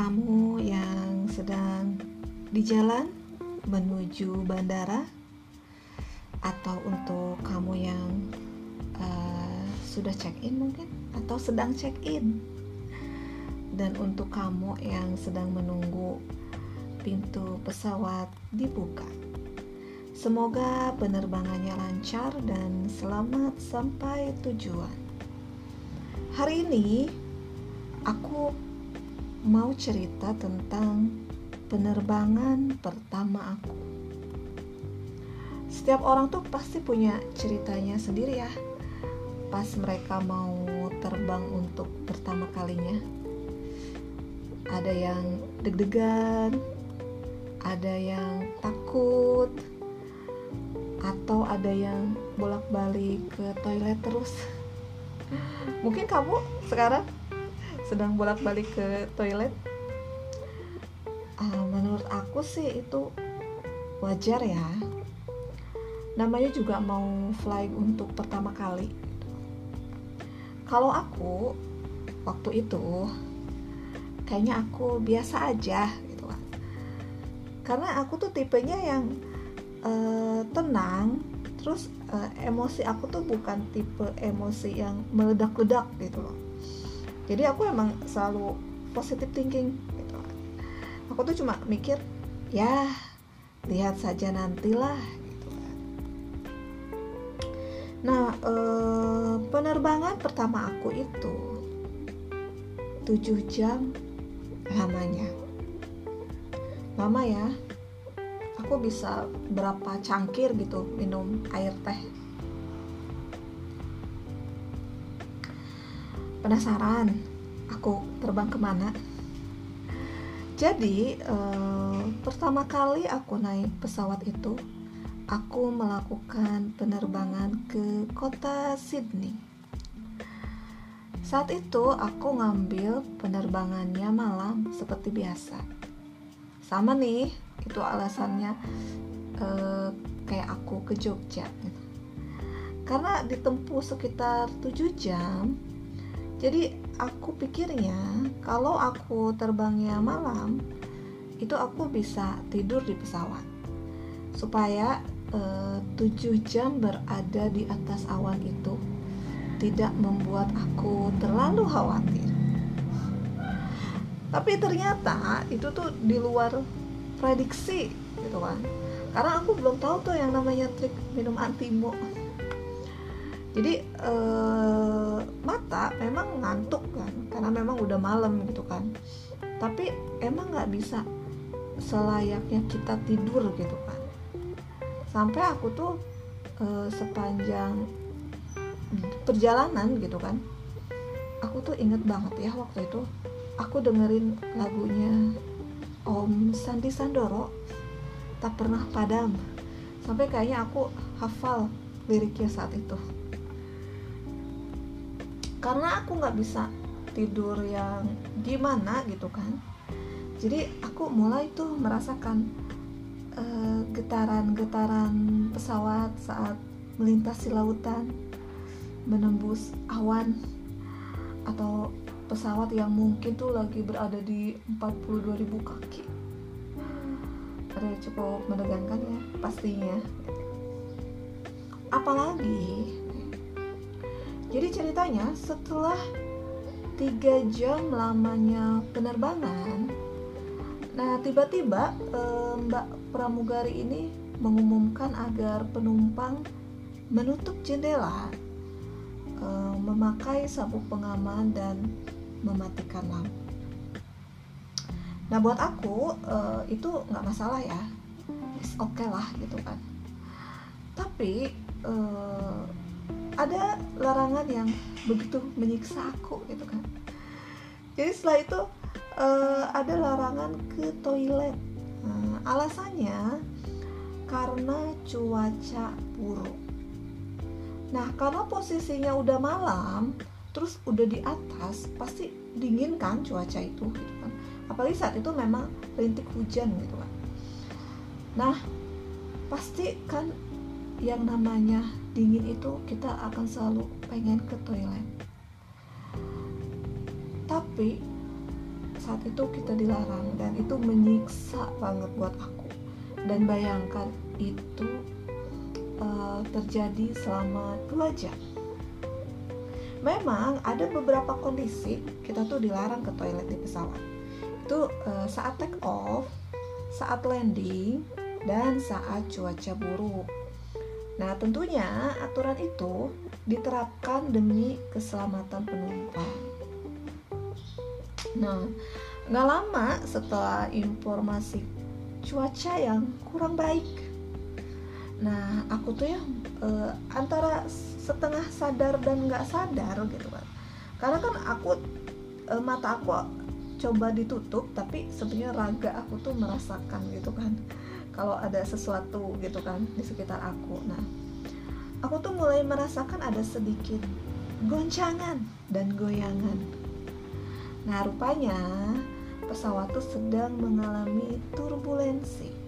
kamu yang sedang di jalan menuju bandara, atau untuk kamu yang uh, sudah check-in mungkin, atau sedang check-in, dan untuk kamu yang sedang menunggu pintu pesawat dibuka. Semoga penerbangannya lancar dan selamat sampai tujuan. Hari ini aku mau cerita tentang penerbangan pertama aku. Setiap orang tuh pasti punya ceritanya sendiri ya. Pas mereka mau terbang untuk pertama kalinya. Ada yang deg-degan, ada yang takut, atau ada yang bolak-balik ke toilet terus. Mungkin kamu sekarang sedang bolak-balik ke toilet. Uh, menurut aku sih itu wajar ya. Namanya juga mau flying untuk pertama kali kalau aku waktu itu kayaknya aku biasa aja gitu kan. Karena aku tuh tipenya yang uh, tenang terus uh, emosi aku tuh bukan tipe emosi yang meledak-ledak gitu loh jadi aku emang selalu positive thinking gitu. Aku tuh cuma mikir ya lihat saja nantilah gitu kan. Nah eh, penerbangan pertama aku itu 7 jam lamanya. Lama ya. Aku bisa berapa cangkir gitu minum air teh penasaran aku terbang ke mana? Jadi eh, pertama kali aku naik pesawat itu aku melakukan penerbangan ke kota Sydney. Saat itu aku ngambil penerbangannya malam seperti biasa. Sama nih itu alasannya eh, kayak aku ke Jogja gitu. karena ditempuh sekitar 7 jam jadi aku pikirnya kalau aku terbangnya malam itu aku bisa tidur di pesawat. Supaya eh, 7 jam berada di atas awan itu tidak membuat aku terlalu khawatir. Tapi ternyata itu tuh di luar prediksi gitu kan. Karena aku belum tahu tuh yang namanya trik minum antimo jadi eh, mata memang ngantuk kan karena memang udah malam gitu kan. Tapi emang nggak bisa selayaknya kita tidur gitu kan. Sampai aku tuh eh, sepanjang perjalanan gitu kan aku tuh inget banget ya waktu itu aku dengerin lagunya Om Sandi Sandoro tak pernah padam. Sampai kayaknya aku hafal liriknya saat itu karena aku nggak bisa tidur yang gimana gitu kan. Jadi aku mulai tuh merasakan uh, getaran-getaran pesawat saat melintasi lautan menembus awan atau pesawat yang mungkin tuh lagi berada di 42.000 kaki. Ada cukup menegangkan ya pastinya. Apalagi jadi ceritanya setelah tiga jam lamanya penerbangan, nah tiba-tiba eh, Mbak pramugari ini mengumumkan agar penumpang menutup jendela, eh, memakai sabuk pengaman dan mematikan lampu. Nah buat aku eh, itu nggak masalah ya, oke okay lah gitu kan. Tapi ada yang begitu menyiksa aku gitu kan. Jadi setelah itu uh, ada larangan ke toilet. Nah, alasannya karena cuaca buruk. Nah karena posisinya udah malam terus udah di atas pasti dingin kan cuaca itu gitu kan. Apalagi saat itu memang rintik hujan gitu kan. Nah pasti kan yang namanya dingin itu kita akan selalu pengen ke toilet. Tapi saat itu kita dilarang dan itu menyiksa banget buat aku. Dan bayangkan itu uh, terjadi selama dua jam. Memang ada beberapa kondisi kita tuh dilarang ke toilet di pesawat. Itu uh, saat take off saat landing dan saat cuaca buruk nah tentunya aturan itu diterapkan demi keselamatan penumpang. Nah nggak lama setelah informasi cuaca yang kurang baik. Nah aku tuh ya uh, antara setengah sadar dan nggak sadar gitu kan karena kan aku uh, mata aku coba ditutup tapi sebenarnya raga aku tuh merasakan gitu kan kalau ada sesuatu gitu kan di sekitar aku nah aku tuh mulai merasakan ada sedikit goncangan dan goyangan nah rupanya pesawat tuh sedang mengalami turbulensi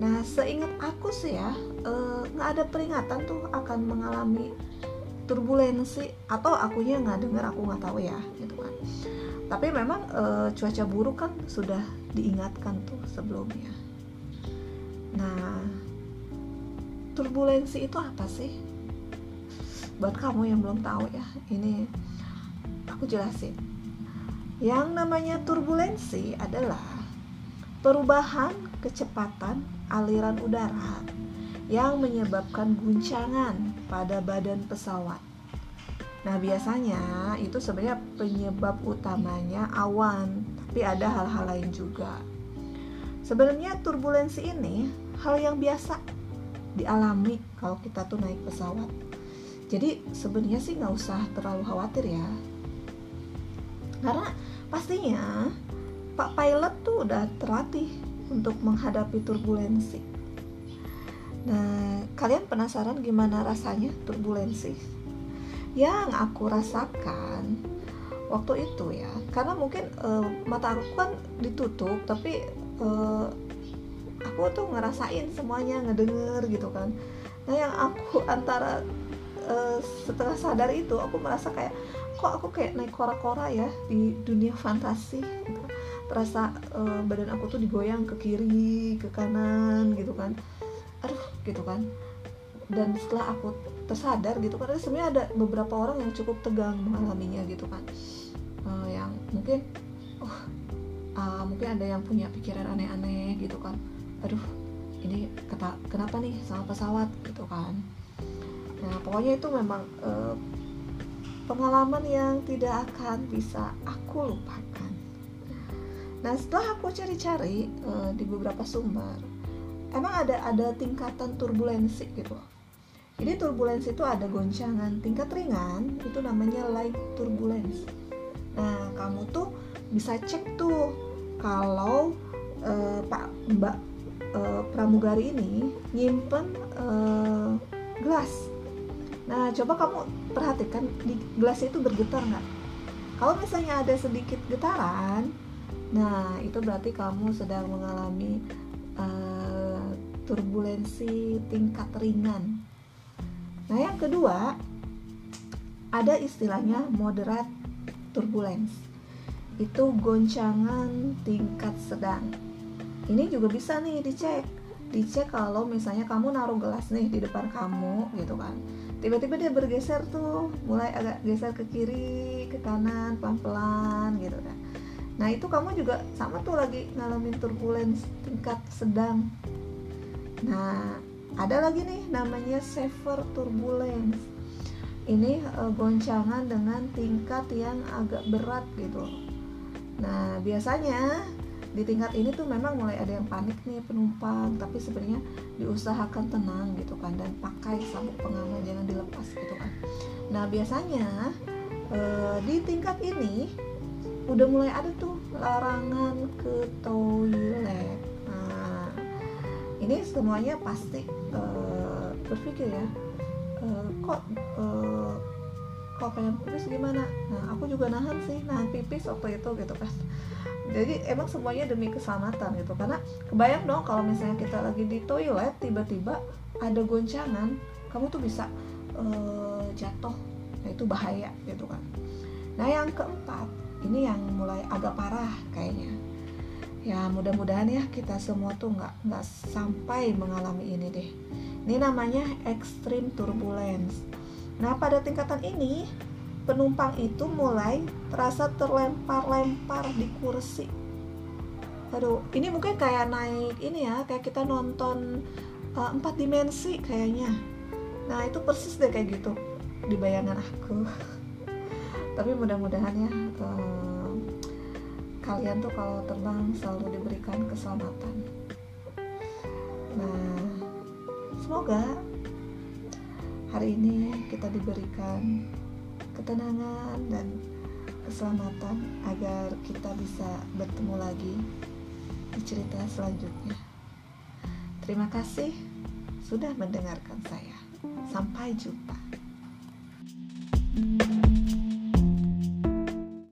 Nah, seingat aku sih ya, eh, nggak ada peringatan tuh akan mengalami turbulensi atau akunya nggak dengar aku nggak tahu ya gitu kan. Tapi memang uh, cuaca buruk kan sudah diingatkan tuh sebelumnya. Nah, turbulensi itu apa sih? Buat kamu yang belum tahu ya, ini aku jelasin. Yang namanya turbulensi adalah perubahan kecepatan aliran udara yang menyebabkan guncangan pada badan pesawat. Nah, biasanya itu sebenarnya penyebab utamanya awan, tapi ada hal-hal lain juga. Sebenarnya turbulensi ini hal yang biasa dialami kalau kita tuh naik pesawat. Jadi sebenarnya sih nggak usah terlalu khawatir ya. Karena pastinya Pak pilot tuh udah terlatih untuk menghadapi turbulensi. Nah, kalian penasaran gimana rasanya turbulensi? Yang aku rasakan waktu itu ya, karena mungkin uh, mata aku kan ditutup, tapi uh, aku tuh ngerasain semuanya, ngedenger gitu kan. Nah, yang aku antara uh, setelah sadar itu, aku merasa kayak kok aku kayak naik kora-kora ya di dunia fantasi. Gitu terasa uh, badan aku tuh digoyang ke kiri ke kanan gitu kan aduh gitu kan dan setelah aku tersadar gitu karena sebenarnya ada beberapa orang yang cukup tegang mengalaminya gitu kan uh, yang mungkin uh, mungkin ada yang punya pikiran aneh-aneh gitu kan aduh ini kata kenapa nih sama pesawat gitu kan nah pokoknya itu memang uh, pengalaman yang tidak akan bisa aku lupakan Nah setelah aku cari-cari uh, di beberapa sumber, emang ada ada tingkatan turbulensi gitu. Jadi turbulensi itu ada goncangan tingkat ringan itu namanya light turbulence. Nah kamu tuh bisa cek tuh kalau uh, Pak Mbak uh, pramugari ini nyimpen uh, gelas. Nah coba kamu perhatikan di gelas itu bergetar nggak? Kalau misalnya ada sedikit getaran, Nah, itu berarti kamu sedang mengalami uh, turbulensi tingkat ringan. Nah, yang kedua, ada istilahnya moderate turbulence. Itu goncangan tingkat sedang. Ini juga bisa nih dicek. Dicek kalau misalnya kamu naruh gelas nih di depan kamu gitu kan. Tiba-tiba dia bergeser tuh, mulai agak geser ke kiri, ke kanan, pelan-pelan gitu kan Nah itu kamu juga sama tuh lagi ngalamin turbulence tingkat sedang. Nah ada lagi nih namanya severe turbulence. Ini e, goncangan dengan tingkat yang agak berat gitu. Nah biasanya di tingkat ini tuh memang mulai ada yang panik nih penumpang tapi sebenarnya diusahakan tenang gitu kan dan pakai sabuk pengaman jangan dilepas gitu kan. Nah biasanya e, di tingkat ini udah mulai ada tuh larangan ke toilet. Nah ini semuanya pasti uh, berpikir ya uh, kok kok pengen pipis gimana? Nah aku juga nahan sih nahan pipis waktu itu gitu kan. Jadi emang semuanya demi keselamatan gitu. Karena kebayang dong kalau misalnya kita lagi di toilet tiba-tiba ada goncangan kamu tuh bisa uh, jatuh. Nah itu bahaya gitu kan. Nah yang keempat ini yang mulai agak parah kayaknya. Ya mudah-mudahan ya kita semua tuh nggak nggak sampai mengalami ini deh. Ini namanya extreme turbulence nah pada tingkatan ini penumpang itu mulai terasa terlempar-lempar di kursi. Aduh ini mungkin kayak naik ini ya kayak kita nonton uh, empat dimensi kayaknya. Nah itu persis deh kayak gitu di bayangan aku. Tapi mudah-mudahan ya uh, kalian tuh kalau terbang selalu diberikan keselamatan. Nah semoga hari ini kita diberikan ketenangan dan keselamatan agar kita bisa bertemu lagi di cerita selanjutnya. Terima kasih sudah mendengarkan saya. Sampai jumpa. thank you